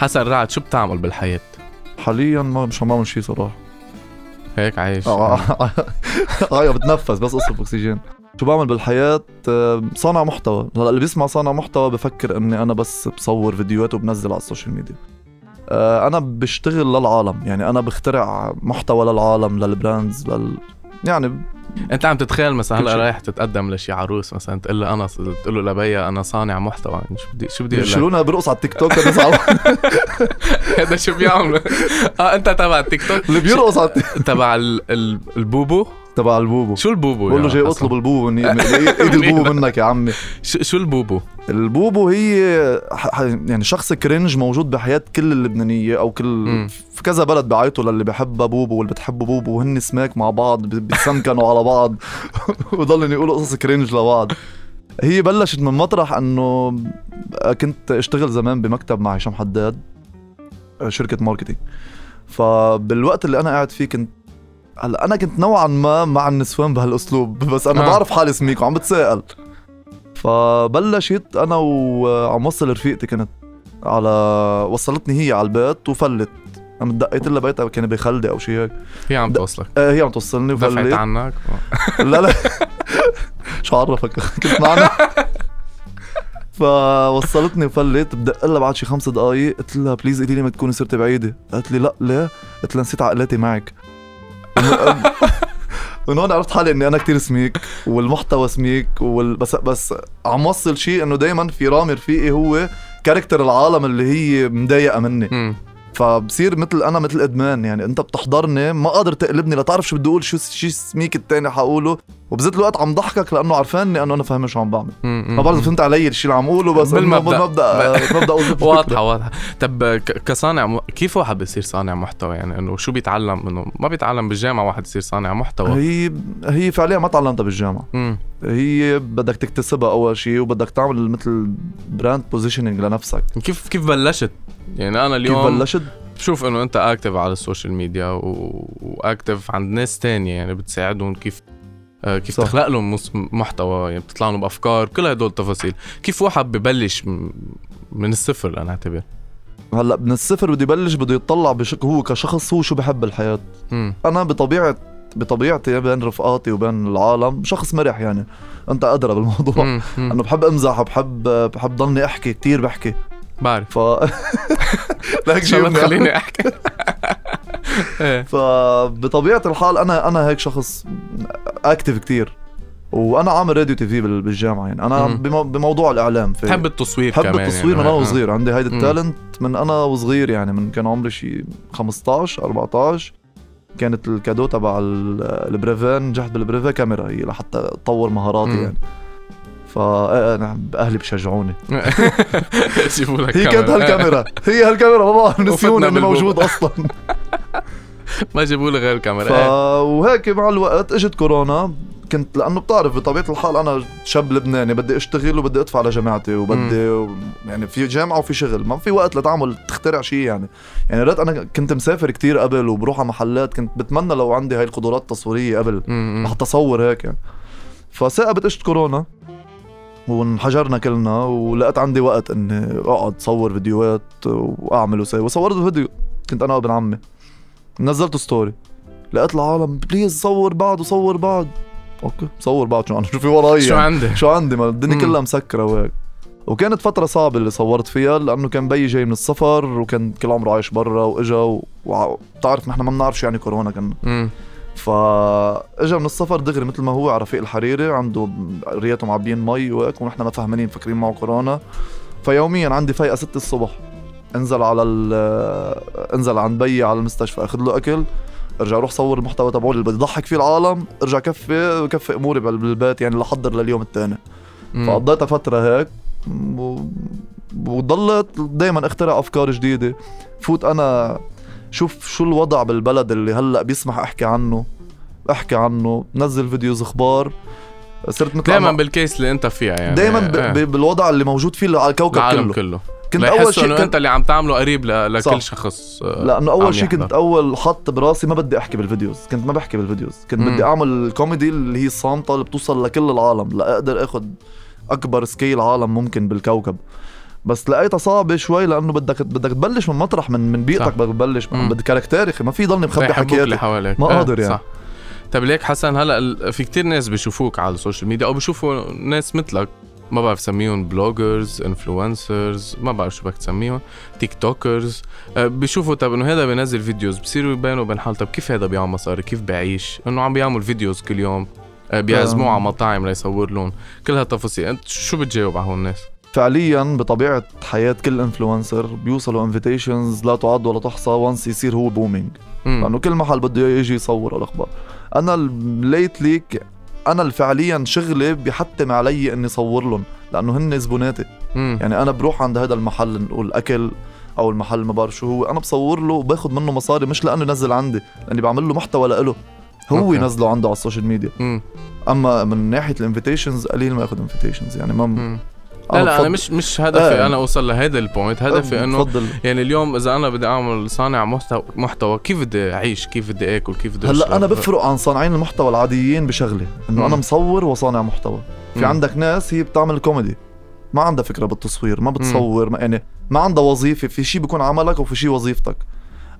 حسن رعد شو بتعمل بالحياة؟ حاليا ما مش عم بعمل شيء صراحة. هيك عايش. آه آه، بتنفس بس اصرف اكسجين شو بعمل بالحياة؟ صانع محتوى. هلأ اللي بيسمع صانع محتوى بفكر إني أنا بس بصور فيديوهات وبنزل على ال social media. أنا بشتغل للعالم. يعني أنا بخترع محتوى للعالم لل brands لل يعني انت عم تتخيل مثلا هلا. رايح تتقدم لشي عروس مثلا تقول له أنا تقول له لبيا أنا صانع محتوى يعني شو بدي شو بدي يرشلونا برقص على التيك توك؟ هذا شو بيعملوا؟ آه أنت تبع التيك توك؟ اللي بيرقص على تبع ال- ال- البوبو؟ تبع البوبو. شو البوبو بقول له جاي؟ اطلب البوبو مني ايد البوبو منك يا عمي. شو شو البوبو؟ البوبو هي يعني شخص cringe موجود بحياة كل اللبنانية أو كل مم. في كذا بلد بعيطوا للي بحبها بوبو واللي بتحبه بوبو وهن سماك مع بعض ب- بيتسمكنوا على بعض. وضلن يقولوا قصص cringe لبعض. هي بلشت من مطرح إنه كنت أشتغل زمان بمكتب مع هشام حداد شركة ماركتينج. فبالوقت اللي أنا قاعد فيه كنت هلا أنا كنت نوعا ما مع النسوان بهالأسلوب بس أنا آه. بعرف حالي سميك وعم بتساءل فبلشت أنا وعم وصل رفيقتي كنت على وصلتني هي على البيت وفلت. قام دقيت لها بيتها كان بخلدي أو شيء هيك. هي عم توصلك. آه هي عم توصلني دفعت وفلت عنك لا لا. شو عرفك؟ كنت معنا. فوصلتني وفلت بدق لها بعد شي خمس دقايق قلت لها please قولي لي ما تكوني صرتي بعيدة. قالت لي لا ليه؟ قلت لها نسيت عقلاتي معك. من هون عرفت حالي إني أنا كتير سميك والمحتوى سميك وال... بس بس عم وصل شيء إنه دائما في رامي رفيقي هو character العالم اللي هي مضايقة مني. فبصير مثل أنا مثل إدمان. يعني أنت بتحضرني ما قادر تقلبني. لتعرف شو بدي أقول شو شو سميك التاني حقوله. وبذات الوقت عم ضحكك لأنه عرفاني إنه أنا فاهم شو عم بعمل. ما بعرف إذا فهمت علي الشيء اللي عم أقوله بس. بالمبدأ. مبدا أوصف الفكرة. واضحة واضحة. طب كصانع م... كيف واحد بيصير صانع محتوى؟ يعني إنه شو بيتعلم؟ إنه ما بيتعلم بالجامعة واحد يصير صانع محتوى. هي هي فعليا ما تعلمتها بالجامعة. مم. هي بدك تكتسبها أول شيء وبدك تعمل مثل brand positioning لنفسك. كيف كيف بلشت؟ يعني أنا كيف اليوم بلشت؟ بشوف إنه أنت active على ال social media و... و active عند ناس تانية يعني بتساعدهم كيف آه، كيف صح. تخلق لهم محتوى يعني بتطلع لهم بافكار كل هدول التفاصيل. كيف واحد ببلش م- من الصفر أنا أعتبر؟ هلأ من الصفر بده يبلش بده يطلع بشك هو كشخص هو شو بحب بالحياة مم. أنا بطبيعه بطبيعتي بين رفقاتي وبين العالم شخص مرح يعني. أنت أدرى بالموضوع. انه بحب أمزح بحب بحب ضلني أحكي كتير بحكي. بعرف ف شو جايبني. تخليني أحكي إيه فبطبيعة الحال أنا أنا هيك شخص اكتف كتير وأنا عامل راديو تي في بال- بالجامعة يعني أنا. بمو بموضوع الإعلام في بحب التصوير بحب كمان التصوير يعني. من أنا آه. وصغير عندي هيدي مم. التالنت من أنا وصغير يعني من كان عمري شي 15 14 كانت الكادو تبع ال- البريفيه نجحت بالبريفيه كاميرا هي لحتى اطور مهاراتي مم. يعني فا أنا أهلي بشجعوني. شوفوا لك هي كانت كاميرا. هالكاميرا. هي هالكاميرا بابا إني بالبوب. موجود أصلا. ما جابوا لي غير ف... كاميرا إيه. وهيك مع الوقت إجت كورونا. كنت لأنه بتعرف بطبيعة الحال أنا شاب لبناني بدي أشتغل وبدي أدفع لجامعتي وبدي يعني في جامعة وفي شغل. ما في وقت لتعمل تخترع شيء يعني. يعني ريت أنا كنت مسافر كتير قبل وبروح على محلات. كنت بتمنى لو عندي هاي القدرات التصويرية قبل. لحتى اصور هيك يعني. فثاقبت إجت كورونا. وانحجرنا كلنا ولقيت عندي وقت إني أقعد صور فيديوهات وأعمل وسوي وصورت فيديو. كنت أنا وابن عمي. نزلت story لقيت العالم please صور بعض وصور بعض. okay صور بعض. شو أنا؟ شو في وراي شو يعني. عندي؟ شو عندي؟ ما الدنيا. كلها مسكرة وهيك. وكانت فترة صعبة اللي صورت فيها لأنه كان بيي جاي من السفر وكان كل عمره عايش برا وإجا وبتعرف نحن ما بنعرف شو يعني كورونا مم. فاجا من السفر دغري مثل ما هو على رفيق الحريري عنده رياته معبيين مي وهيك ونحن ما فهمانين فاكرين معه كورونا. فيوميا عندي فايقة 6 الصبح. انزل على ال- انزل عند بيي على المستشفى أخذ له أكل أرجع أروح صور المحتوى تبعه اللي بدي ضحك فيه العالم أرجع كفي كفي أموري بال- بالبيت يعني لحضر لليوم الثاني. فقضيتها فترة هيك و... وضلت دائما أخترع أفكار جديدة. فوت أنا شوف شو الوضع بالبلد اللي هلأ بيسمح أحكي عنه. أحكي عنه نزل videos أخبار. صرت مثل دائما بال case اللي أنت فيها يعني. ب... إيه. ب... بالوضع اللي موجود فيه على الكوكب العالم كله. كله. كنت أول شيء كنت... أنت اللي عم تعمله قريب ل... لكل صح. شخص آه، لأنه أول شيء. كنت أول حط براسي ما بدي أحكي بال videos. كنت ما بحكي بال videos. كنت مم. بدي أعمل كوميدي اللي هي الصامتة اللي بتوصل لكل العالم. لأقدر اخذ أكبر scale عالم ممكن بالكوكب. بس لقيتها صعبة شوي لأنه بدك بدك تبلش من مطرح من من بيئتك. بدك تبلش. بدك caractère أخي. ما في ضلني مخبي حكياتي حواليك ما إيه، قادر يعني. صح. طيب ليك حسن هلأ في كتير ناس بيشوفوك على ال social media أو بيشوفوا ناس مثلك. ما بعرف سميهم bloggers influencers ما بعرف شو بدك تسميهم TikTokers آه، بيشوفوا طب إنه هذا بينزل videos بصيروا يبينوا بين حال طب كيف هذا بيعمل مصاري كيف بيعيش إنه عم بيعمل videos كل يوم. آه، بيعزموه آم. على مطاعم ليصور لهم كل هالتفاصيل. أنت شو بتجاوب على هول الناس؟ فعليا بطبيعة حياة كل influencer بيوصلوا invitations لا تعد ولا تحصى once يصير هو booming مم. لأنه كل محل بده يجي يصور الأخبار أنا literally أنا فعليا شغلي بيحتم علي إني صور لهم لأنه هن زبوناتي. يعني أنا بروح عند هذا المحل نقول أكل أو المحل ما بعرف شو هو أنا بصور له وباخذ منه مصاري مش لأنه ينزل عندي لأني بعمل له محتوى لإله هو أوكي. ينزله عنده على ال social media مم. أما من ناحية ال invitations قليل ما ياخذ invitations يعني ما مم. لا لا أنا مش مش هدفي آه. أنا أوصل لهذا ال point هدفي إنه بفضل يعني اليوم إذا أنا بدي أعمل صانع محتوى محتوى كيف بدي أعيش كيف بدي آكل كيف بدي هلأ أنا؟ بفرق عن صانعين المحتوى العاديين بشغله إنه. أنا مصور وصانع محتوى في مم. عندك ناس هي بتعمل كوميدي ما عندها فكرة بالتصوير ما بتصور ما يعني ما عندها وظيفة في شيء بيكون عملك وفي شيء وظيفتك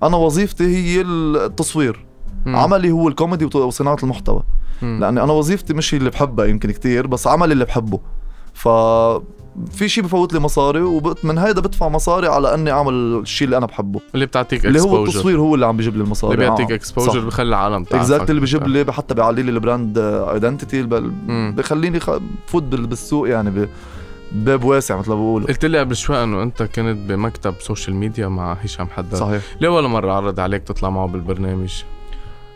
أنا وظيفتي هي التصوير مم. عملي هو الكوميدي وصناعة المحتوى مم. لأني أنا وظيفتي مش اللي بحبها يمكن كتير بس عملي اللي بحبه ف في شيء بفوت لي مصاري ومن هيدا بدفع مصاري على أني أعمل الشيء اللي أنا بحبه. اللي بتعطيك اللي هو التصوير هو اللي عم بيجيب لي المصاري. اللي بيعطيك آه. exposure صح. بخلي العالم تعرفك. exact اللي بيجيب لي حتى بيعلي لي ال brand identity مم. بخليني خ... فوت بال- بالسوق يعني ب... باب واسع مثل ما بقولوا. قلت لي قبل شوي إنه أنت كنت بمكتب social media مع هشام حداد. صحيح. ليه ولا مرة عرض عليك تطلع معه بالبرنامج؟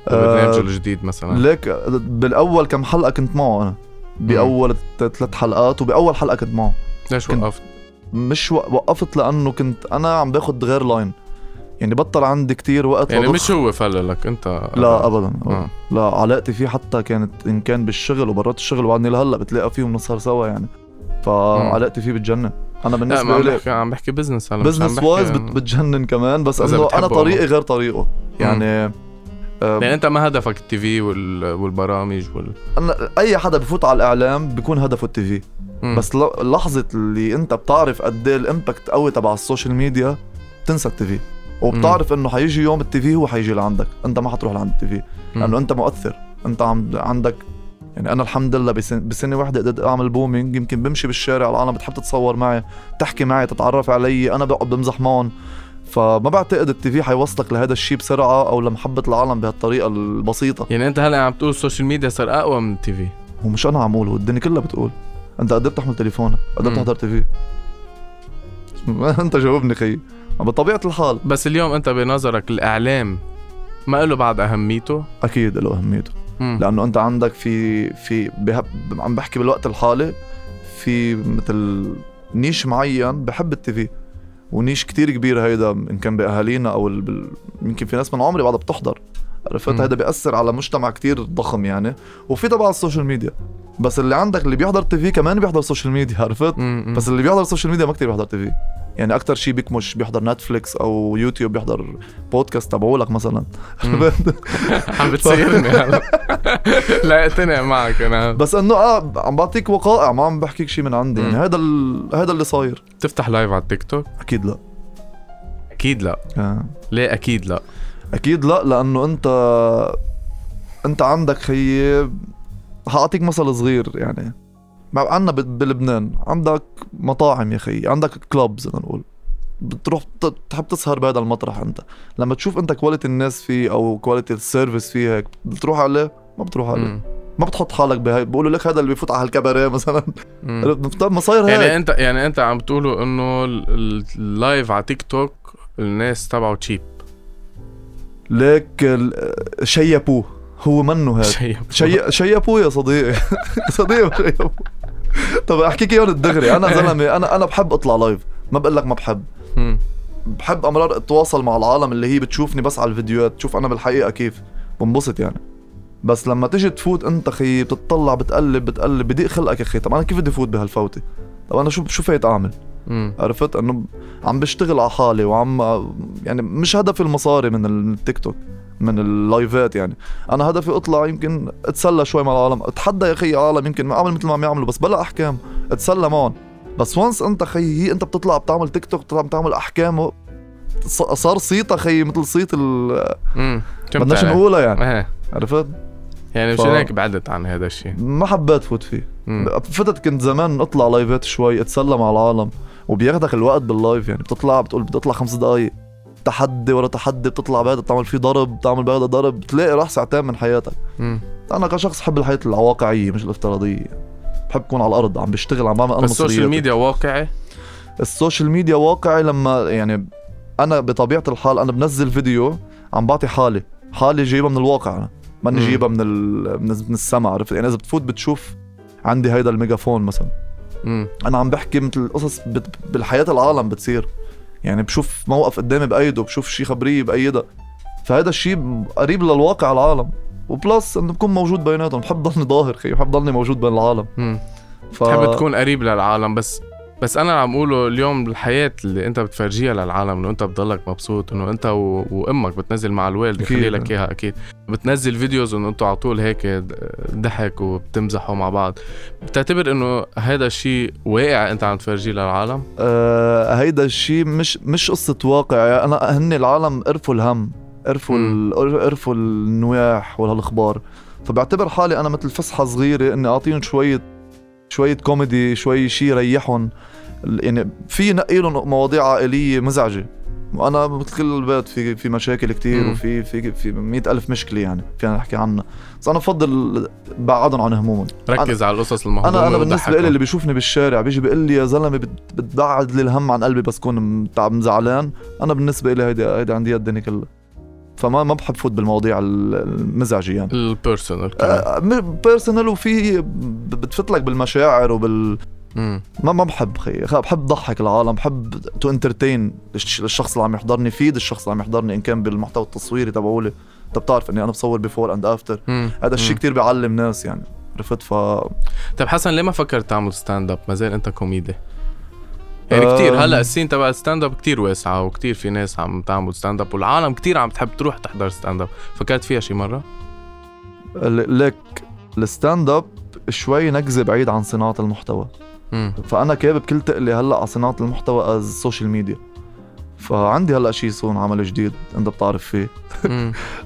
آه، بالبرنامج الجديد مثلا. ليك بالأول كم حلقة كنت معه أنا. بأول ثلاث حلقات وبأول حلقة كنت معه. ليش وقفت؟ مش. وقفت لأنه كنت أنا عم باخد غير line يعني بطل عندي كتير وقت يعني. مش هو فللك أنت لا ابدا. آه. لا علاقتي فيه حتى كانت إن كان بالشغل وبرات الشغل وبعدني لهلأ بتلاقى فيه ونسهر سوا يعني. فعلاقتي فيه بتجنن. أنا بالنسبة عم لي بحكي عم بحكي business هلا عم business wise بت... بتجنن كمان بس إنه أنا طريقي غير طريقه. يعني آه، يعني أنت ما هدفك ال TV وال... والبرامج وال أنا أي حدا بفوت على الإعلام بيكون هدفه ال TV. بس لحظة اللي أنت بتعرف قد إيه ال impact قوي تبع ال social media بتنسى ال TV. وبتعرف إنه حيجي يوم ال TV هو حيجي لعندك. أنت ما حتروح لعند ال TV. لأنه أنت مؤثر. أنت عم عندك يعني أنا الحمد لله بسنة, بسنة واحدة قدرت أعمل booming يمكن بمشي بالشارع العالم بتحب تتصور معي تحكي معي تتعرف علي. أنا بقعد بمزح معهم. فما بعتقد ال TV حيوصلك لهذا الشيء بسرعة أو لمحبة العالم بهالطريقة البسيطة. يعني أنت هلا عم تقول ال social media صار أقوى من ال TV. ومش أنا عم أقول هو الدنيا كلها بتقول. أنت قدرت تحمل تليفونك؟ قدرت مم. تحضر TV؟ أنت جاوبني خيي بطبيعة الحال. بس اليوم أنت بنظرك الاعلام ما له بعد أهميته؟ أكيد له أهميته. مم. لأنه أنت عندك في في بهب عم بحكي بالوقت الحالي في مثل niche معين بحب ال TV. و niche كتير كبير هيدا إن كان بأهالينا أو ال... يمكن في ناس من عمري بعدها بتحضر. عرفت. هيدا بيأثر على مجتمع كتير ضخم يعني. وفي تبع ال social media. بس اللي عندك اللي بيحضر TV كمان بيحضر social media عرفت؟ مم. بس اللي بيحضر ال social media ما كتير بيحضر TV يعني أكثر شيء بيكمش بيحضر نتفليكس أو يوتيوب بيحضر بودكاست تبعولك مثلا. عم بتصيرني هلا لا اقتنع معك أنا. بس إنه آه عم بعطيك وقائع ما عم بحكيك شيء من عندي. يعني هذا ال... هذا اللي صاير. تفتح live على التيك توك؟ أكيد لا. أكيد لا. آه. ليه أكيد لا؟ أكيد لا لأنه أنت أنت عندك خيي حأعطيك مثل صغير يعني. مع- عنا ب- بلبنان عندك مطاعم يا خيي عندك clubs بدنا نقول. بتروح ت- تحب تسهر بهذا المطرح أنت. لما تشوف أنت quality الناس فيه أو quality ال service فيه هيك بتروح عليه؟ ما بتروح عليه. مم. ما بتحط حالك بهي بقولوا لك هذا اللي بيفوت على الكباريه مثلا. مم. طب ما صاير هيك. يعني انت يعني أنت عم تقولوا إنه ال- ال- اللايف على تيك توك الناس تبعه تشيب ليك شيبوه. هو منه هيك. شيء. شي... شيبوه يا صديقي. صديقي شيبوه طب أحكيك اياهم الدغري أنا زلمة أنا أنا بحب أطلع لايف ما بقول لك ما بحب. بحب أمرار أتواصل مع العالم اللي هي بتشوفني بس على الفيديوهات. تشوف أنا بالحقيقة كيف. بنبسط يعني. بس لما تيجي تفوت أنت خي بتطلع بتقلب بتقلب. بضيق خلقك يا أخي. طب أنا كيف بدي فوت بهالفوتة؟ طب أنا شو شو فايت أعمل؟ مم. عرفت؟ إنه عم بشتغل على حالي وعم يعني مش هدفي المصاري من التيك توك. من ال live ات يعني. أنا هدفي أطلع يمكن أتسلى شوي مع العالم. أتحدى يا أخي عالم يمكن ما أعمل مثل ما عم يعملوا بس بلا أحكام. أتسلى معهم. بس once أنت خي هي أنت بتطلع بتعمل تيك توك بتطلع بتعمل أحكام صار صيتها خي مثل صيت ال امم بدناش نقولها يعني. إيه. عرفت؟ يعني مشان هيك بعدت عن هذا الشيء ما حبيت فوت فيه. مم. فتت كنت زمان أطلع live ات شوي أتسلى مع العالم. وبياخدك الوقت بال live يعني. بتطلع بتقول بدي أطلع خمس دقايق. تحدي ورا تحدي بتطلع بعد بتعمل فيه ضرب بتعمل بعد ضرب بتلاقي راح ساعتين من حياتك. مم. أنا كشخص بحب الحياة الواقعية مش الافتراضية. بحب اكون على الأرض عم بشتغل عم بعمل أنا ال social. ميديا واقعي؟ ال social media واقعي لما يعني أنا بطبيعة الحال أنا بنزل فيديو عم بعطي حالي. حالي جايبها من الواقع أنا. ماني. جايبها من ال... من السما عرفت؟ يعني إذا بتفوت بتشوف عندي هيدا الميجافون مثلا. امم أنا عم بحكي مثل قصص بت... بالحياة العالم بتصير. يعني بشوف موقف قدامي بايده بشوف شي خبرية بايدها فهذا الشيء قريب للواقع العالم. و plus إنه بكون موجود بيناتهم. بحب ضلني ظاهر خي. بحب ضلني موجود بين العالم. ف... تحب تكون قريب للعالم بس بس أنا عم أقوله اليوم الحياة اللي أنت بتفرجيها للعالم إنه أنت بتضلك مبسوط إنه أنت و... وأمك بتنزل مع الوالد. بخلي لك إياها أكيد. بتنزل فيديوز إنه أنتوا على طول هيك ضحك وبتمزحوا مع بعض. بتعتبر إنه هذا الشيء واقع أنت عم تفرجيه للعالم؟ آه هيدا الشيء مش مش قصة واقع. يعني أنا هن العالم قرفوا الهم قرفوا قرفوا النواح وهالاخبار فبعتبر حالي أنا مثل فسحة صغيرة إني أعطيهم شوية شوية كوميدي شوي شيء يريحهم. يعني في نقي لهم مواضيع عائلية مزعجة. وأنا مثل كل البيت في في مشاكل كتير مم. وفي في في مئة ألف مشكلة يعني فينا نحكي عنها. بس أنا بفضل بعدهم عن همومهم. ركز على القصص المهضومه أنا أنا بالنسبة. لي اللي بيشوفني بالشارع بيجي بيقول لي يا زلمة بت- بتبعد لي الهم عن قلبي بس كون مزعلان. أنا بالنسبة لي هيدي هيدي عندي الدنيا كلها فما ما بحب فوت بالمواضيع ال- المزعجه يعني ال personal personal وفي بتفت لك بالمشاعر وبال مم. ما ما بحب خي بحب ضحك العالم بحب to entertain الشخص اللي عم يحضرني فيد الشخص اللي عم يحضرني إن كان بالمحتوى التصويري تبعولي. انت بتعرف إني أنا بصور before and after. هذا الشيء. كتير بيعلم ناس يعني عرفت؟ ف طيب حسن ليه ما فكرت تعمل stand-up ما زال أنت كوميدي. يعني أم. كتير هلأ ال scene تبع ال stand-up كتير واسعة وكتير في ناس عم تعمل stand-up والعالم كتير عم تحب تروح تحضر stand-up فكرت فيها شي مرة؟ لك ال stand-up شوي نكزة بعيد عن صناعة المحتوى. امم فأنا كابب كل تقلي هلأ على صناعة المحتوى as social media فعندي هلأ شيء صون عمل جديد أنت بتعرف فيه.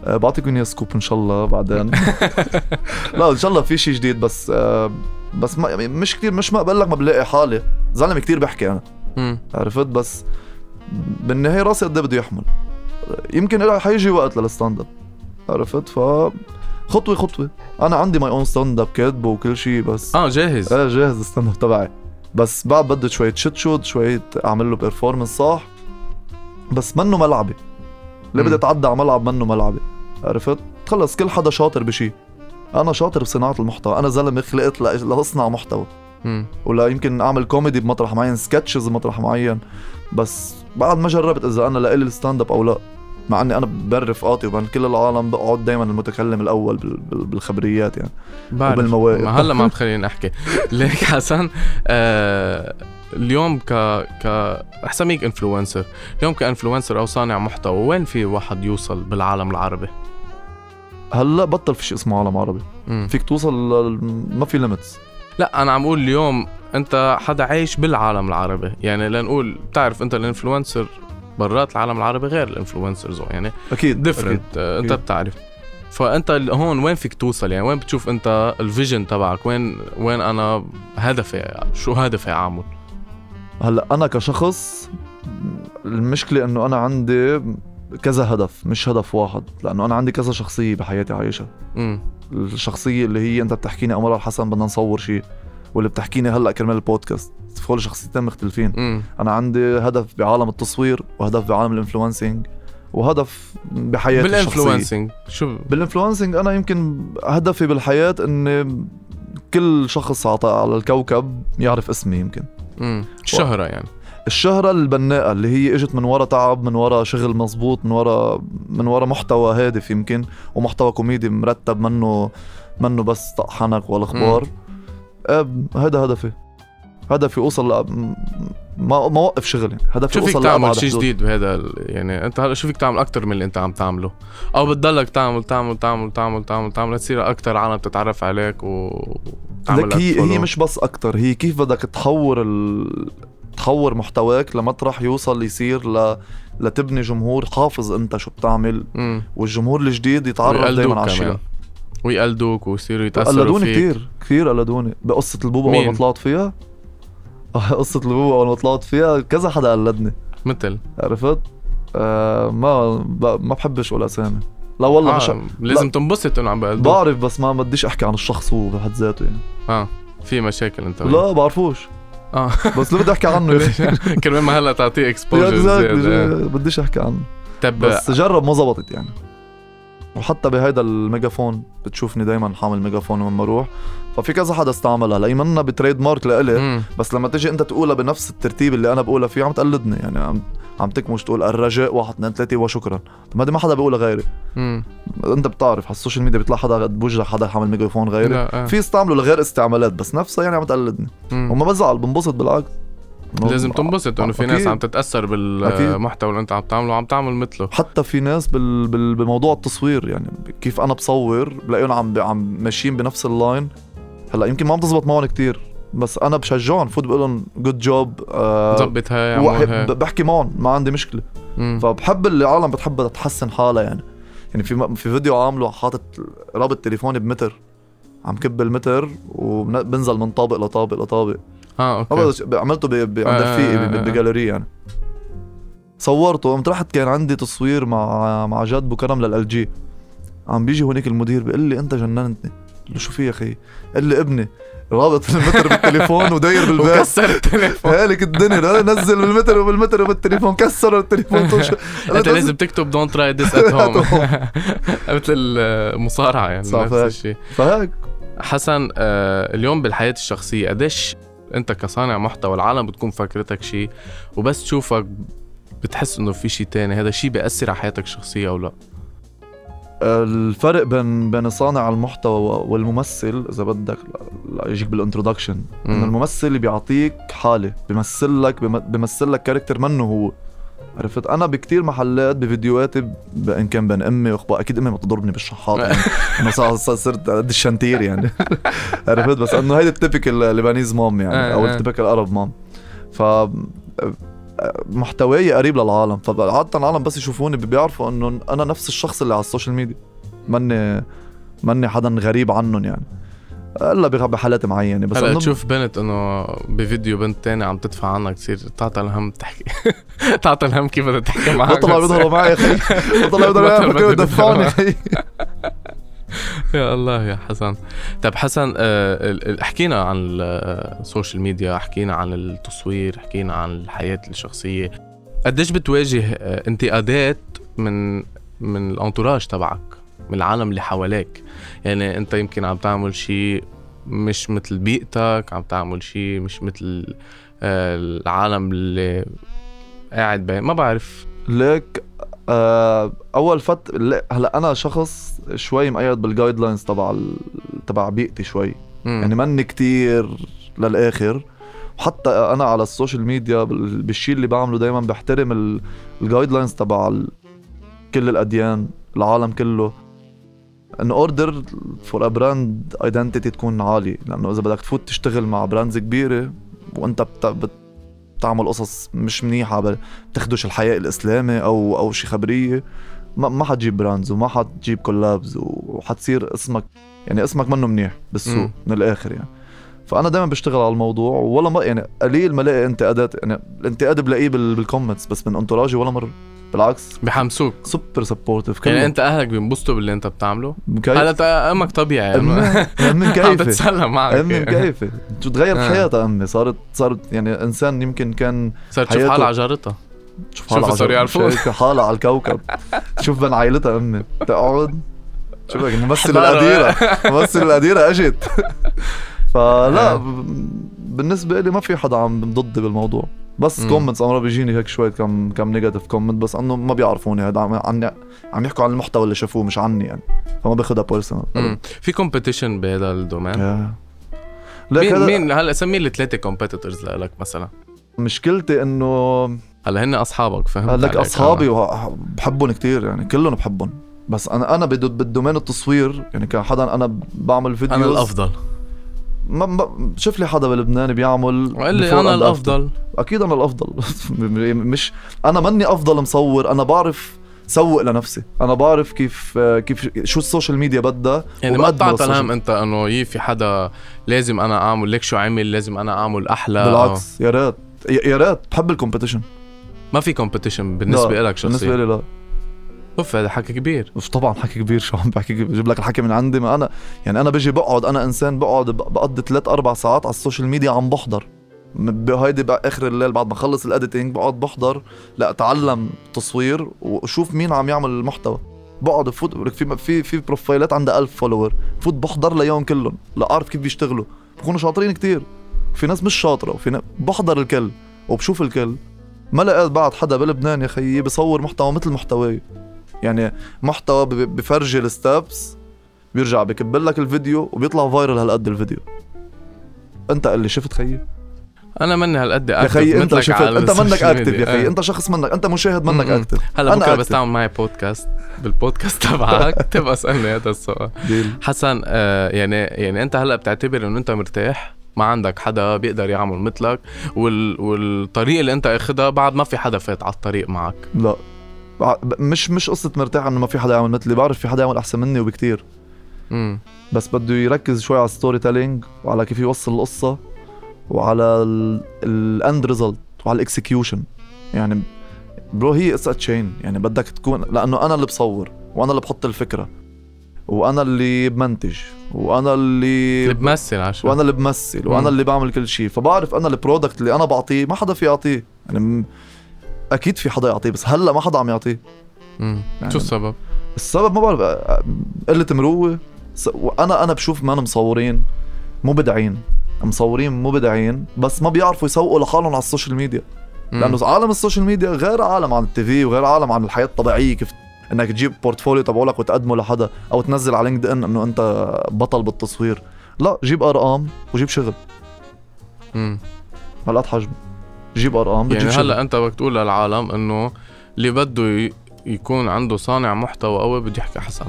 أه بعطيكم إياه scoop إن شاء الله بعدين. لا إن شاء الله في شيء جديد بس أه بس ما يعني مش كتير مش ما بقول لك ما بلاقي حالي. زلمة كتير بحكي أنا. عرفت؟ بس بالنهاية راسي قد إيه بده يحمل. يمكن حيجي وقت لل stand-up عرفت؟ ف خطوه خطوة. أنا عندي my own stand-up كاتبه وكل شيء بس آه جاهز. إيه جاهز ال stand-up تبعي. بس بعد بدي شوية شت شوت شوية أعمل له performance صح. بس منه ملعبي. اللي بدي. أتعدى على ملعب؟ منه ملعبي. عرفت؟ خلص كل حدا شاطر بشي. أنا شاطر بصناعة المحتوى. أنا زلمة خلقت لأصنع محتوى. ولا يمكن أعمل كوميدي بمطرح معين sketches بمطرح معين. بس بعد ما جربت إذا أنا لإلي ال stand-up أو لا مع إني أنا بين رفقاتي وبين كل العالم بقعد دايما المتكلم الأول بال- بال- بالخبريات يعني. بعرف. وبالمواقف. ما هلا ما عم تخليني أحكي. ليك حسن آه اليوم ك ك رح سميك influencer اليوم ك influencer أو صانع محتوى وين في واحد يوصل بالعالم العربي؟ هلا بطل في شيء اسمه عالم عربي. مم. فيك توصل ما في limits لا أنا عم أقول اليوم أنت حدا عايش بالعالم العربي. يعني لنقول بتعرف أنت ال influencer برات العالم العربي غير ال influencers يعني أكيد different أنت أكيد. بتعرف. فأنت هون وين فيك توصل؟ يعني وين بتشوف أنت ال vision تبعك؟ وين وين أنا هدفي شو هدفي أعمل؟ هلا أنا كشخص المشكلة إنه أنا عندي كذا هدف مش هدف واحد لأنه أنا عندي كذا شخصية بحياتي عايشها امم الشخصية اللي هي أنت بتحكيني امرا الحسن بدنا نصور شيء واللي بتحكيني هلأ كرمال البودكاست. full شخصيتين مختلفين. امم أنا عندي هدف بعالم التصوير وهدف بعالم ال influencing وهدف بحياتي الشخصية. بال influencing شو؟ بال influencing أنا يمكن هدفي بالحياة ان كل شخص على على الكوكب يعرف اسمي يمكن. امم الشهرة يعني. الشهرة البناءة اللي هي إجت من ورا تعب من ورا شغل مزبوط من ورا من ورا محتوى هادف يمكن ومحتوى كوميدي مرتب منه منه بس طحنك والأخبار. هذا هدفي. هدفي أوصل ل... ما ما أوقف شغل يعني هدفي شو فيك اوصل تعمل شيء. جديد بهذا يعني أنت هلا شو فيك تعمل أكثر من اللي أنت عم تعمله؟ أو بتضلك تعمل تعمل تعمل تعمل تعمل تعمل لتصير أكثر عالم تتعرف عليك و لك هي. هي مش بس أكتر هي كيف بدك تحور ال... تحور محتواك لمطرح يوصل يصير ل... لتبني جمهور حافظ انت شو بتعمل. مم. والجمهور الجديد يتعرف دائما على. الشيء. ويقلدوك ويصيروا يتأثروا قلدوني فيك. كثير كثير قلدوني. بقصة البوبا أول ما؟ طلعت فيها؟ قصة البوبا أول ما طلعت فيها كذا حدا قلدني. مثل؟ عرفت؟ آه ما ب... ما بحبش أقول أسامي. لا والله مش آه. لازم تنبسط إنه عم بقلدوك. بعرف بس ما بديش أحكي عن الشخص هو بحد ذاته يعني. آه في مشاكل أنت لا بعرفوش. آه. بس ليه بدي أحكي عنه كرمال ما هلا تعطيه exposure بديش أحكي عنه. طب بس جرب ما زبطت يعني. وحتى بهيدا الميجافون بتشوفني دايما حامل ميجافون لما أروح ففي كذا حدا استعملها لأي منا ب trademark لإلي. بس لما تيجي أنت تقولها بنفس الترتيب اللي أنا بقولها فيه عم تقلدني. يعني عم عم تكمش تقول الرجاء واحد اثنين ثلاثة وشكرا. هذه ما حدا بيقولها غيري. مم. انت بتعرف على ال social media بيطلع حدا بوجهك حدا حامل ميجافون غيري. لا آه. في استعملوا لغير استعمالات بس نفسها يعني عم تقلدني. وما بزعل بنبسط بالعكس. لازم تنبسط إنه في ناس. عم تتأثر بالمحتوى اللي انت عم تعمله وعم تعمل مثله. حتى في ناس بال... بال... بموضوع التصوير يعني كيف أنا بصور بلاقيهم عم عم ماشيين بنفس ال line هلأ يمكن ما عم تزبط معهم كتير. بس أنا بشجعهم. فوت بقول لهم good job ظبط هاي بحكي معهم ما عندي مشكلة. مم. فبحب اللي العالم بتحب تحسن حالها يعني. يعني في في فيديو عامله حاطط رابط تليفوني بمتر. عم كب المتر وبنزل من طابق لطابق لطابق. آه okay. عملته عند رفيقي آه، آه. بجاليري يعني. صورته قمت رحت كان عندي تصوير مع مع جاد بوكرم لل LG عم بيجي هونيك المدير بيقول لي أنت جننتني. قلت له شو في يا أخي؟ قال لي ابني رابط المتر بالتليفون وداير بالباب. وكسر التليفون. هالك الدنيا نزل بالمتر وبالمتر وبالتليفون كسر التليفون. أنت لازم تكتب don't try this at home مثل المصارعة يعني صح نفس. الشيء. فهيك. حسن آه، اليوم بالحياة الشخصية قديش أنت كصانع محتوى العالم بتكون فاكرتك شيء وبس تشوفك بتحس إنه في شيء تاني؟ هذا الشيء بيأثر على حياتك الشخصية أو لا؟ الفرق بين بين صانع المحتوى والممثل إذا بدك يجيك بال introduction إنه مم. الممثل بيعطيك حالة بيمثل لك بيمثل لك character منه هو. عرفت؟ أنا بكتير محلات بفيديوهاتي ب- إن كان بين أمي واخبار أكيد أمي ما تضربني بالشحاط يعني صار- صرت قد الشنتير يعني. عرفت؟ بس إنه هيدي ال typical Lebanese mom يعني أو آه، آه. ال typical Arab mom ف محتواي قريب للعالم. فعادة العالم بس يشوفوني بيعرفوا إنه أنا نفس الشخص اللي على ال social media. ماني ماني حدا غريب عنهم يعني. إلا بحالات معينة. بس هلا تشوف بنت إنه بفيديو بنت تاني عم تدفع عنك تصير تعطى الهم تحكي. تعطى الهم كيف بدها تحكي معك بطلع بيضربوا معي يا أخي. بطلع بيضربوا معي بدي يدفعوني يا الله يا حسن. طب حسن آه، حكينا عن ال- آه، السوشيال ميديا حكينا عن التصوير حكينا عن الحياة الشخصية. قديش بتواجه آه، انتقادات من من ال entourage تبعك من العالم اللي حواليك؟ يعني انت يمكن عم تعمل شيء مش مثل بيئتك عم تعمل شيء مش مثل آه، العالم اللي قاعد بين ما بعرف. ليك آه أول فت لا، هلأ أنا شخص شوي مقيد بال guidelines تبع ال... تبع بيئتي شوي. مم. يعني مني كتير للآخر. وحتى أنا على ال social media بال- بالشيء اللي بعمله دائما بحترم ال guidelines تبع ال- كل الأديان العالم كله. in order for a brand identity تكون عالي لأنه إذا بدك تفوت تشتغل مع brands كبيرة وأنت بت... بت... بتعمل قصص مش منيحة بتخدش الحياء الإسلامي أو أو شي خبرية. ما ما حتجيب brands وما حتجيب collabs وحتصير اسمك يعني اسمك منه منيح بالسوق. من الآخر يعني. فأنا دائما بشتغل على الموضوع ولا ما يعني قليل ما الاقي انتقادات يعني الانتقاد بلاقيه بال... بال comments بس من entourage ي ولا مرة. بالعكس. بحمسوك super supportive يعني أنت أهلك بينبسطوا باللي أنت بتعمله؟ مكيف هلا أمك طبيعي امي امي عم مكيفه تتسلى معك. امي مكيفه شو تغيرت آه. حياتها أمي. صارت صارت يعني إنسان يمكن كان صارت تشوف حالها على جارتها. شوف حالها صار. شايفة حالها على الكوكب. شوف بين عائلتها أمي. تقعد شوفك ممثل حضارة. القديرة ممثل القديرة أجت. فلا آه. بالنسبة لي ما في حدا عم ضدي بالموضوع. بس. comments امرا بيجيني هيك شوية كم كم negative comment بس إنه ما بيعرفوني. هذا عم عني عم يحكوا عن المحتوى اللي شافوه مش عني يعني. فما باخذها personal. في competition بهذا ال domain مين مين هلا سمي لي الثلاثة competitors لك مثلا؟ مشكلتي إنه هلا هن أصحابك فهمت لك أصحابي أنا. وبحبهم كتير يعني كلهم بحبهم. بس أنا أنا بال domain التصوير يعني كحدا أنا بعمل videos. أنا الأفضل. ما ما شوف لي حدا بلبنان بيعمل وقال لي أنا. الأفضل. أكيد أنا الأفضل. مش أنا ماني أفضل مصور أنا بعرف سوق لنفسي. أنا بعرف كيف كيف شو ال social media بدها يعني ما بتعطى الهم أنت إنه يي في حدا لازم أنا أعمل لك شو عمل لازم أنا أعمل أحلى. بالعكس يا ريت. يا ريت. بحب ال competition ما في competition بالنسبة لك شخصيا. بالنسبة لي لا. أوف هذا حكي كبير. مش طبعا حكي كبير شو عم بحكي بجيب لك الحكي من عندي ما أنا يعني أنا بجي بقعد أنا إنسان بقعد بقضي ثلاث أربع ساعات على ال social media عم بحضر. بهيدي باخر الليل بعد ما اخلص ال editing بقعد بحضر لا أتعلم تصوير وأشوف مين عم يعمل المحتوى. بقعد بفوت في في في بروفايلات عندها 1000 follower بفوت بحضر ليهم كلهم لاعرف كيف بيشتغلوا. بكونوا شاطرين كتير. في ناس مش شاطرة وفي ناس بحضر الكل وبشوف الكل. ما لقيت بعد حدا بلبنان يا خيي بصور محتوى مثل محتواي يعني محتوى بفرجي ال steps بيرجع بكب لك الفيديو وبيطلع viral هالقد الفيديو. أنت اللي شفت خيي أنا مني هالقد يا active خيي انت شفت أنت منك active يا. خيي آه. أنت شخص منك أنت مشاهد منك. active هلا بكرة. بس تعمل معي بودكاست بالبودكاست تبعك. تبقى اسالني هذا السؤال. حسن آه يعني يعني أنت هلا بتعتبر إنه أنت مرتاح؟ ما عندك حدا بيقدر يعمل مثلك وال... والطريق اللي انت اخدها بعد ما في حدا فات على الطريق معك. لا. مش مش قصة مرتاح إنه ما في حدا يعمل مثلي بعرف في حدا يعمل أحسن مني وبكتير. امم بس بده يركز شوي على ال storytelling وعلى كيف يوصل القصة وعلى ال end result وعلى ال execution يعني bro هي قصة chain يعني بدك تكون لأنه أنا اللي بصور وأنا اللي بحط الفكرة. وأنا اللي بمنتج وأنا اللي اللي بمثل عشان وأنا اللي بمثل مم. وأنا اللي بعمل كل شيء فبعرف أنا ال product اللي أنا بعطيه ما حدا في يعطيه يعني م- أكيد في حدا يعطيه بس هلأ ما حدا عم يعطيه. يعني شو السبب؟ السبب ما بعرف قلة مروة وأنا أنا بشوف ما مصورين مبدعين مصورين مبدعين بس ما بيعرفوا يسوقوا لحالهم على ال social media. لأنه عالم السوشيال ميديا غير عالم عن ال TV وغير عالم عن الحياة الطبيعية كيف إنك تجيب portfolio تبعولك وتقدمه لحدا أو تنزل على LinkedIn إنه أنت بطل بالتصوير. لا جيب أرقام وجيب شغل. مم. هالقد حجمه جيب أرقام بتجيب يعني شغل. هلا أنت بدك تقول للعالم إنه اللي بده. يكون عنده صانع محتوى قوي بده يحكي حسن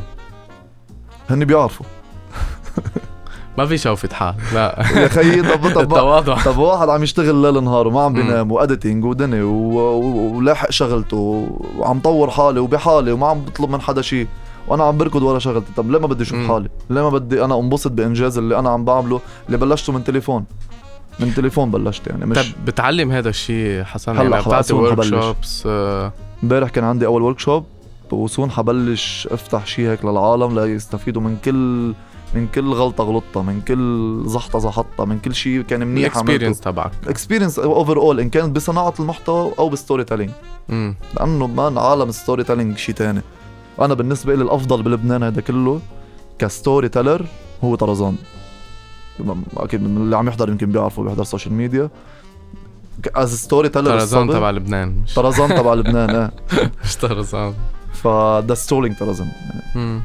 هن بيعرفوا. ما في شوفة حال لا. يا خيي طب طب التواضع. طب واحد عم يشتغل ليل نهار وما عم. بينام واديتنج ودني ولاحق شغلته وعم طور حالي وبحالي وما عم بطلب من حدا شيء وأنا عم بركض ورا شغلتي. طب ليه ما بدي أشوف. حالي؟ ليه ما بدي أنا انبسط بإنجاز اللي أنا عم بعمله؟ اللي بلشته من تليفون. من تليفون بلشت يعني مش طب بتعلم هذا الشيء حسن؟ هلأ يعني بتعطي workshops امبارح كان عندي أول workshop و soon حبلش أفتح شيء هيك للعالم ليستفيدوا من كل من كل غلطة غلطتها من كل زحطة زحطتها من كل شيء كان منيح ال experience تبعك. experience overall إن كانت بصناعة المحتوى أو بال storytelling. لأنه man عالم ال storytelling شيء تاني. أنا بالنسبة لي الأفضل بلبنان هذا كله ك storyteller هو طرزان. أكيد اللي عم يحضر يمكن بيعرفوا بيحضر social media as storyteller طرزان تبع لبنان. مش طرزان تبع لبنان إيه مش طرزان. فده storytelling طرزان. مم.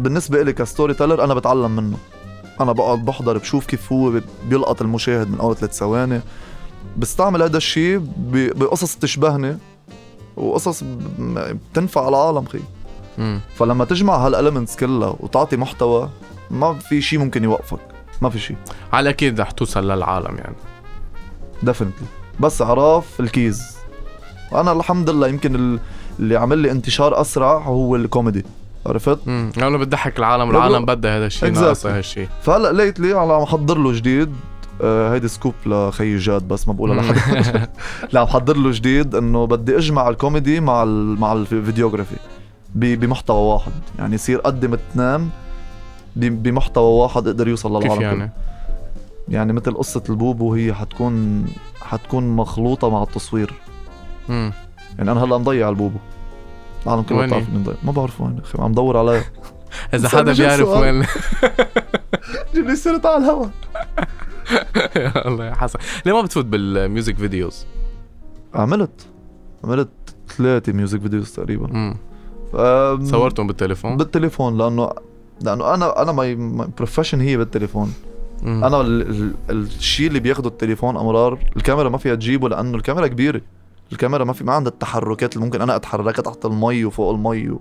بالنسبة لي ك storyteller أنا بتعلم منه. أنا بقعد بحضر بشوف كيف هو بي- بيلقط المشاهد من أول ثلاث ثواني. بستعمل هذا الشيء بقصص تشبهني وقصص بتنفع العالم خي. مم. فلما تجمع هال elements كلها وتعطي محتوى ما في شيء ممكن يوقفك. ما في شيء على الاكيد رح توصل للعالم يعني. definitely بس عراف ال keys. وأنا الحمد لله يمكن ال- اللي عمل لي انتشار أسرع هو الكوميدي. عرفت؟ امم لأنه بتضحك العالم لا، العالم بلا- بدها هذا الشيء Exactly. ناقصها هالشيء. فهلأ lately على عم احضر له جديد آه هيدي scoop لخي جاد بس ما بقولها لحدا. لا عم حضر له جديد إنه بدي أجمع الكوميدي مع ال مع ال videography بمحتوى واحد. يعني يصير قدم ب- بمحتوى واحد يقدر يوصل للعالم كيف. يعني؟ يعني مثل قصة البوبو هي حتكون حتكون مخلوطة مع التصوير. امم يعني أنا هلأ مضيع البوبو العالم كله وين بتعرف؟ اني مضيع ما بعرف وين أخي عم دور عليه إذا حدا بيعرف؟ وين جيب لي سيرة على الهوا يا الله يا حسن ليه ما بتفوت بال music videos؟ عملت عملت ثلاثة music videos تقريبا امم صورتهم بالتليفون؟ بالتليفون لأنه لأنه أنا أنا my profession هي بالتليفون مم. أنا ال- ال- الشيء اللي بياخده التليفون أمرار الكاميرا ما فيها تجيبه لأنه الكاميرا كبيرة الكاميرا ما في ما عندها التحركات اللي ممكن أنا اتحركها تحت المي وفوق المي و...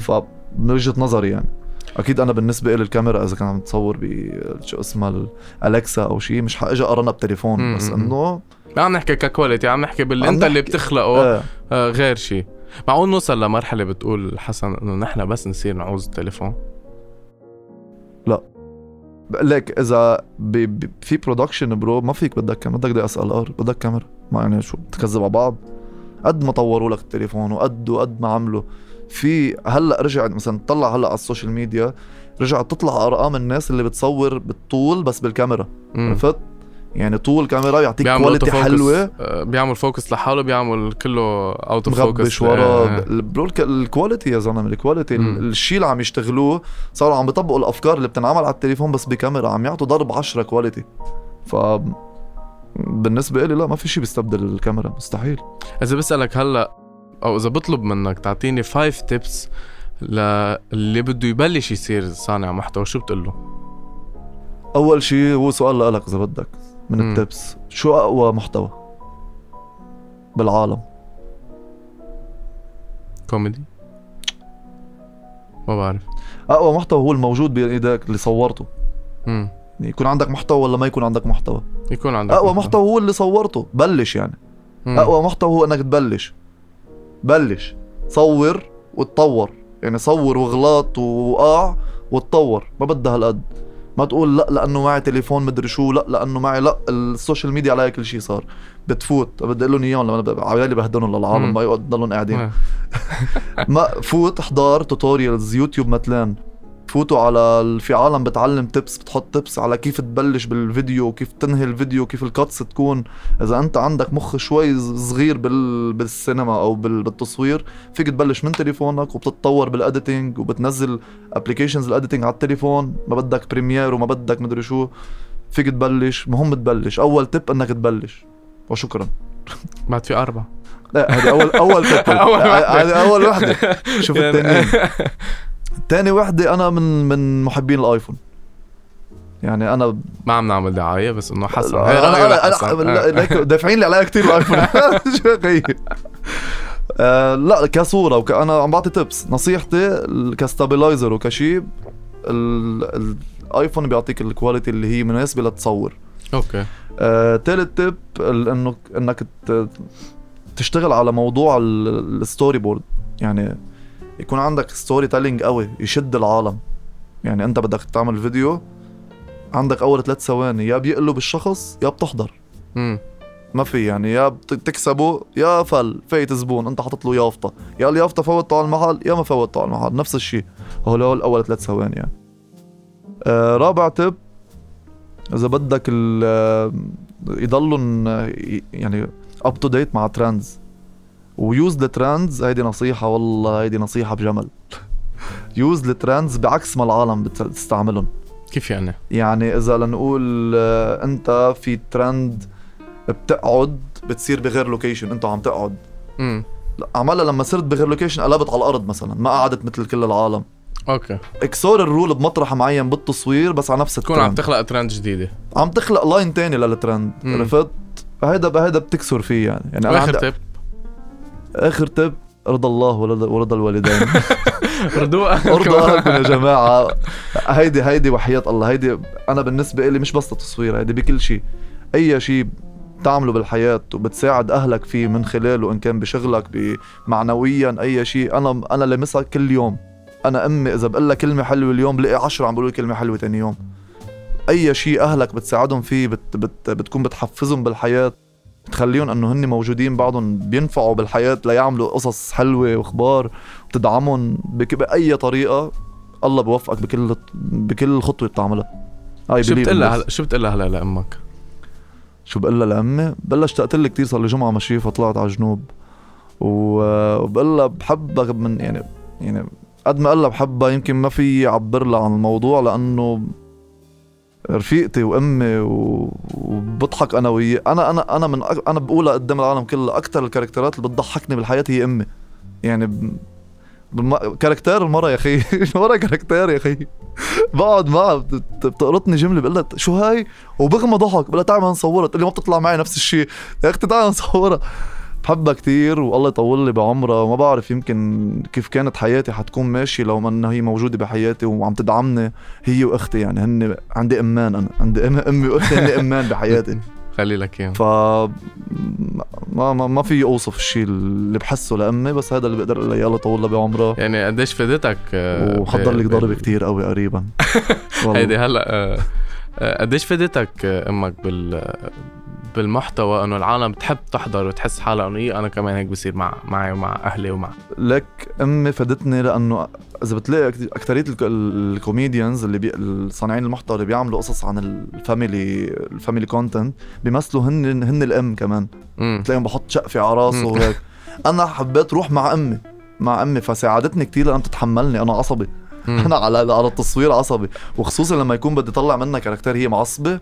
فمن وجهة نظري يعني. أكيد أنا بالنسبة لي الكاميرا إذا كان عم تصور ب شو اسمها ال Alexa أو شيء مش حاجي اقارنها بتليفون بس. إنه ما عم نحكي ك quality عم نحكي باللي عم أنت اللي نحكي- بتخلقه آه. آه غير شيء معقول نوصل لمرحلة بتقول حسن إنه نحن بس نصير نعوز التليفون بقول لك إذا ب... ب... في production bro ما فيك بدك كاميرا. بدك DSLR بدك كاميرا. ما يعني شو بتكذب على بعض؟ قد ما طوروا لك التليفون وقد وقد ما عملوا. في هلأ رجع مثلا طلع هلأ على ال social media رجعت تطلع أرقام الناس اللي بتصور بالطول بس بالكاميرا. عرفت؟ يعني طول كاميرا يعطيك بيعمل quality. حلوة. آه، بيعمل focus لحاله بيعمل كله out of focus مغبش ورا bro ال q- ال quality يا زلمة ال quality الشيء اللي عم يشتغلوه صاروا عم بيطبقوا الأفكار اللي بتنعمل على التليفون بس بكاميرا عم يعطوا ضرب 10 quality ف بالنسبة لي لا ما في شيء بيستبدل الكاميرا مستحيل. إذا بسألك هلأ أو إذا بطلب منك تعطيني 5 tips للي بده يبلش يصير صانع محتوى شو بتقول له؟ أول شيء هو سؤال لك إذا بدك. من مم. التبس شو أقوى محتوى بالعالم؟ كوميدي؟ ما بعرف. أقوى محتوى هو الموجود بايدك اللي صورته. امم يعني يكون عندك محتوى ولا ما يكون عندك محتوى؟ يكون عندك أقوى محتوى. هو اللي صورته. بلش يعني. مم. أقوى محتوى هو إنك تبلش. بلش. صور وتطور. يعني صور وغلط ووقع وتطور. ما بدها هالقد. ما تقول لا لأنه معي تليفون مدري شو لا لأنه معي لا ال social media عليها كل شيء صار بتفوت بدي أقول لهم إياهم لما أنا عيالي بهدلهم للعالم مم. ما يقعد ضلهم قاعدين. ما فوت احضر tutorials YouTube مثلا فوتوا على في عالم بتعلم tips بتحط tips على كيف تبلش بالفيديو كيف تنهي الفيديو كيف ال cuts تكون. إذا أنت عندك مخ شوي صغير بال... بالسينما أو بال... بالتصوير فيك تبلش من تليفونك وبتتطور بال editing وبتنزل applications ال editing على التليفون. ما بدك Premiere وما بدك مدري شو فيك تبلش. مهم تبلش. أول tip إنك تبلش. وشكرا. بعد في أربعة. لا هذه اول أول tip. هذه أول وحده شوف يعني- التانيين. تاني وحدة أنا من من محبين ال iPhone. يعني أنا ما عم نعمل دعاية بس إنه حسن. هي لا، لحسن. لا، آه. دافعين لي عليها كثير ال iPhone. آه، لا كصورة وك... أنا عم بعطي tips نصيحتي ك stabilizer وكشي ال- ال iPhone بيعطيك ال quality اللي هي مناسبة لتصور. okay. آه، تالت tip ال- انه إنك تشتغل على موضوع ال- ال storyboard يعني يكون عندك storytelling قوي يشد العالم. يعني انت بدك تعمل فيديو عندك أول ثلاث ثواني يا بيقلب الشخص يا بتحضر. امم ما في يعني يا بت- بتكسبه يا فل فايت زبون انت حاطط له يافطة. يا اليافطة فوتته على المحل يا ما فوتته على المحل نفس الشيء هول هول أول ثلاث ثواني يعني. آه رابع tip إذا بدك آه، يضلوا ي- يعني up to date مع trends و use ال trends هيدي نصيحة والله هيدي نصيحة بجمل. use ال trends بعكس ما العالم بت- بتستعملهم. كيف يعني؟ يعني إذا لنقول آه، أنت في ترند بتقعد بتصير بغير location انت عم تقعد. امم عملها لما صرت بغير location قلبت على الأرض مثلا ما قعدت مثل كل العالم. okay. اكسر ال rule بمطرح معين بالتصوير بس على نفس تكون عم الترند. تخلق ترند جديدة. عم تخلق line تاني للترند. عرفت؟ هيدا هيدا بتكسر فيه يعني. يعني عندي tip آخر تب رضا الله ورضا الوالدين. ردوء أرضى اهلكم يا جماعة. هيدي هيدي وحياة الله. هيدي أنا بالنسبة لي مش بس تصوير هيدي بكل شيء أي شيء بتعمله بالحياة وبتساعد أهلك فيه من خلاله إن كان بشغلك معنويا أي شيء أنا أنا لمسها كل يوم. أنا أمي إذا بقول لها كلمة حلوة اليوم بلاقي عشرة عم بيقولوا كلمة حلوة تاني يوم. أي شيء أهلك بتساعدهم فيه بت بت بتكون بتحفزهم بالحياة. بتخليهم انه هن موجودين بعضهم بينفعوا بالحياة ليعملوا قصص حلوة واخبار بتدعمهم بك... بأي طريقة الله بوفقك بكل بكل خطوه بتعملها هاي شو بتقول. هلا شو بتقول لها هلا لأمك؟ شو بقول لأمي بلشت أقتل كثير صار لي جمعة مشيه فطلعت على جنوب و- وبقول لها بحبها من يعني يعني قد ما قال لها بحبها يمكن ما في يعبر لها عن الموضوع لأنه رفيقتي وأمي وبضحك أنا وياه أنا أنا أنا من. أنا بقولها قدام العالم كلها. أكثر الكاركترات اللي بتضحكني بالحياة هي أمي. يعني ب... كاركتير المرة يا أخي. المرة كاركتير يا أخي. بقعد معها بت- بتقرطني جمله بقول لها شو هاي؟ وبغمى ضحك. بقول لها تعال نصورها. تقول لي ما بتطلع معي نفس الشيء. يا أختي تعال نصورها. بحبها كتير والله يطول لي بعمرها وما بعرف يمكن كيف كانت حياتي حتكون ماشي لو ما انها هي موجودة بحياتي وعم تدعمني هي وأختي يعني. هن عندي أمان أنا. عندي أم- أمي وأختي هن أمان بحياتي. خلي لك إياهم. ف ما ما, ما في أوصف الشيء اللي بحسه لأمي بس هذا اللي بقدر أقول لها يلا طول بعمرها. يعني قديش فادتك آه، وحضر لك ب- ضرب كتير قوي قريبا. هيدي هلأ آه، آه، قديش فادتك آه، أمك بال بالمحتوى انه العالم تحب تحضر وتحس حالها انه إيه أنا كمان هيك بصير مع معي ومع أهلي ومع لك أمي فادتني لأنه إذا بتلاقي اكثريه ال c- ال comedians اللي بي... الصانعين المحتوى اللي بيعملوا قصص عن ال family ال family content بيمثلوا هن هن الأم كمان. بتلاقيهم بحط شقفه على راسه. وهيك أنا حبيت روح مع أمي مع أمي فساعدتني كتير لأن تتحملني أنا عصبي. أنا على على التصوير عصبي وخصوصا لما يكون بدي اطلع منها character هي معصبة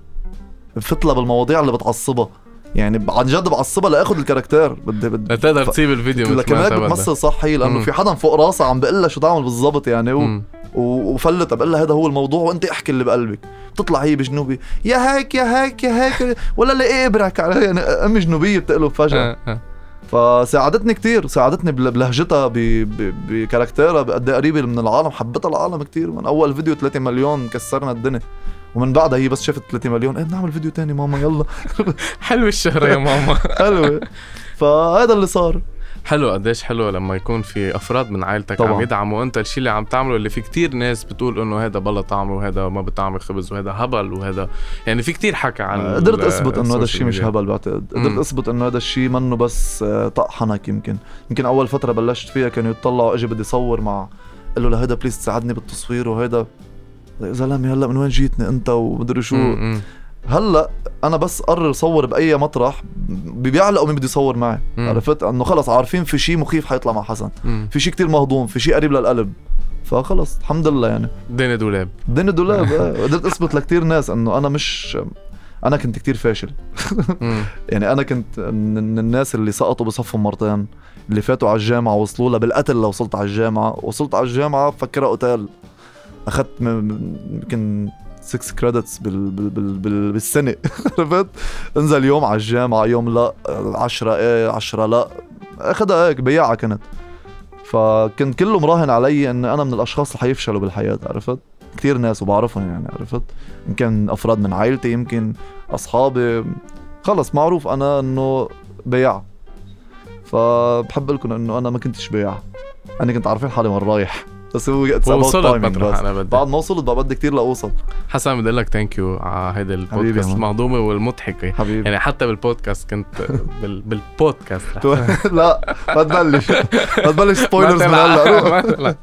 بفتلها بالمواضيع اللي بتعصبها يعني عن جد بعصبها لاخذ الكاركتير بدي بدي لتقدر ف- تسيب الفيديو لكن هيك. بتمثل صح هي لأنه. في حدا فوق راسها عم بقول لها شو تعمل بالضبط يعني و... مم. و- وفلتها بقول لها هذا هو الموضوع وأنت احكي اللي بقلبك بتطلع هي بجنوبي يا هيك يا هيك يا هيك ولا اللي ابرك على يعني أمي جنوبية بتقلب فجأة آه، آه. فساعدتني كتير ساعدتني بل- بلهجتها ب- ب- بكاركتيرها بقد إيه قريبة من العالم حبيتها العالم كتير من أول فيديو 3 مليون كسرنا الدنيا ومن بعدها هي بس شافت 3 مليون إيه بنعمل فيديو تاني ماما يلا. حلو الشهرة يا ماما. حلوة. فهذا اللي صار. حلو قديش حلو لما يكون في أفراد من عائلتك طبعاً. عم يدعموا أنت الشيء اللي عم تعمله اللي في كتير ناس بتقول إنه هذا بلا طعم وهذا ما بتعمل خبز وهذا هبل وهذا يعني في كتير حكى عن قدرت ال- أثبت إنه هذا الشيء مش هبل بعتقد. قدرت. أثبت إنه هذا الشيء منه بس آه، طق حنك يمكن. يمكن أول فترة بلشت فيها كانوا يطلعوا أجي بدي صور مع. قال له لهيدا please تساعدني بالتصوير وهيدا. يا زلمة هلا من وين جيتني أنت ومدري شو ميديا. مم، هلا أنا بس قرر صور بأي مطرح بيعلقوا مين بده يصور معي مم. عرفت إنه خلص عارفين في شيء مخيف حيطلع مع حسن مم. في شيء كتير مهضوم في شيء قريب للقلب فخلص الحمد لله يعني دنيا دولاب الدنيا دولاب آه. قدرت أثبت لكتير ناس إنه أنا مش أنا كنت كتير فاشل. يعني أنا كنت من الناس اللي سقطوا بصفهم مرتين اللي فاتوا على الجامعة وصلوا لها بالقتل لو وصلت على الجامعة وصلت على الجامعة بفكرها قتال أخذت يمكن 6 كريدتس بال بال بال بال بالسنة. عرفت؟ انزل يوم على الجامعة يوم لا 10 إيه 10 لا. أخذها هيك بياعة كانت فكنت كله مراهن علي إن أنا من الأشخاص اللي حيفشلوا بالحياة عرفت؟ كثير ناس وبعرفهم يعني عرفت؟ يمكن أفراد من عائلتي يمكن أصحابي. خلص معروف أنا إنه بياع. فبحب لكم إنه أنا ما كنتش بياع. أنا كنت عارفين حالي وين رايح. بس هو وصلت مطرح أنا بدي. بعد ما وصلت بقى بدي كتير لأوصل. حسن بدي أقول لك thank you على هيدا البودكاست. المهضومه والمضحكة. حبيبي. يعني حتى بالبودكاست كنت بال... بالبودكاست. لا ما تبلش ما تبلش spoilers من هلأ.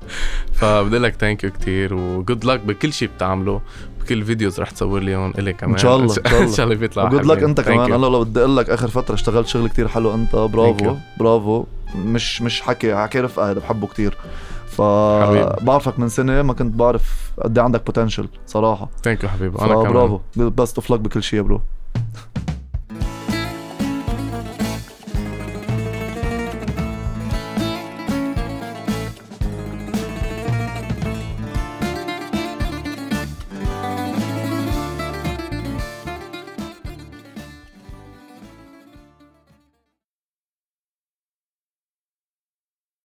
فبدي لك thank you كثير و good luck بكل شيء بتعمله. بكل ال videos رح تصور لي هون إلي كمان. إن شاء الله،. إن شاء الله. بيطلع و good luck. أنت كمان. أنا لو بدي أقول لك آخر فترة اشتغلت شغل كتير حلو أنت. برافو. برافو. مش مش حكي حكي رفقة هذا بحبه كتير. حبيبي. فبعرفك من سنة ما كنت بعرف قد إيه عندك potential صراحة. thank you حبيبي. أنا كمان. برافو best of luck بكل شيء يا bro.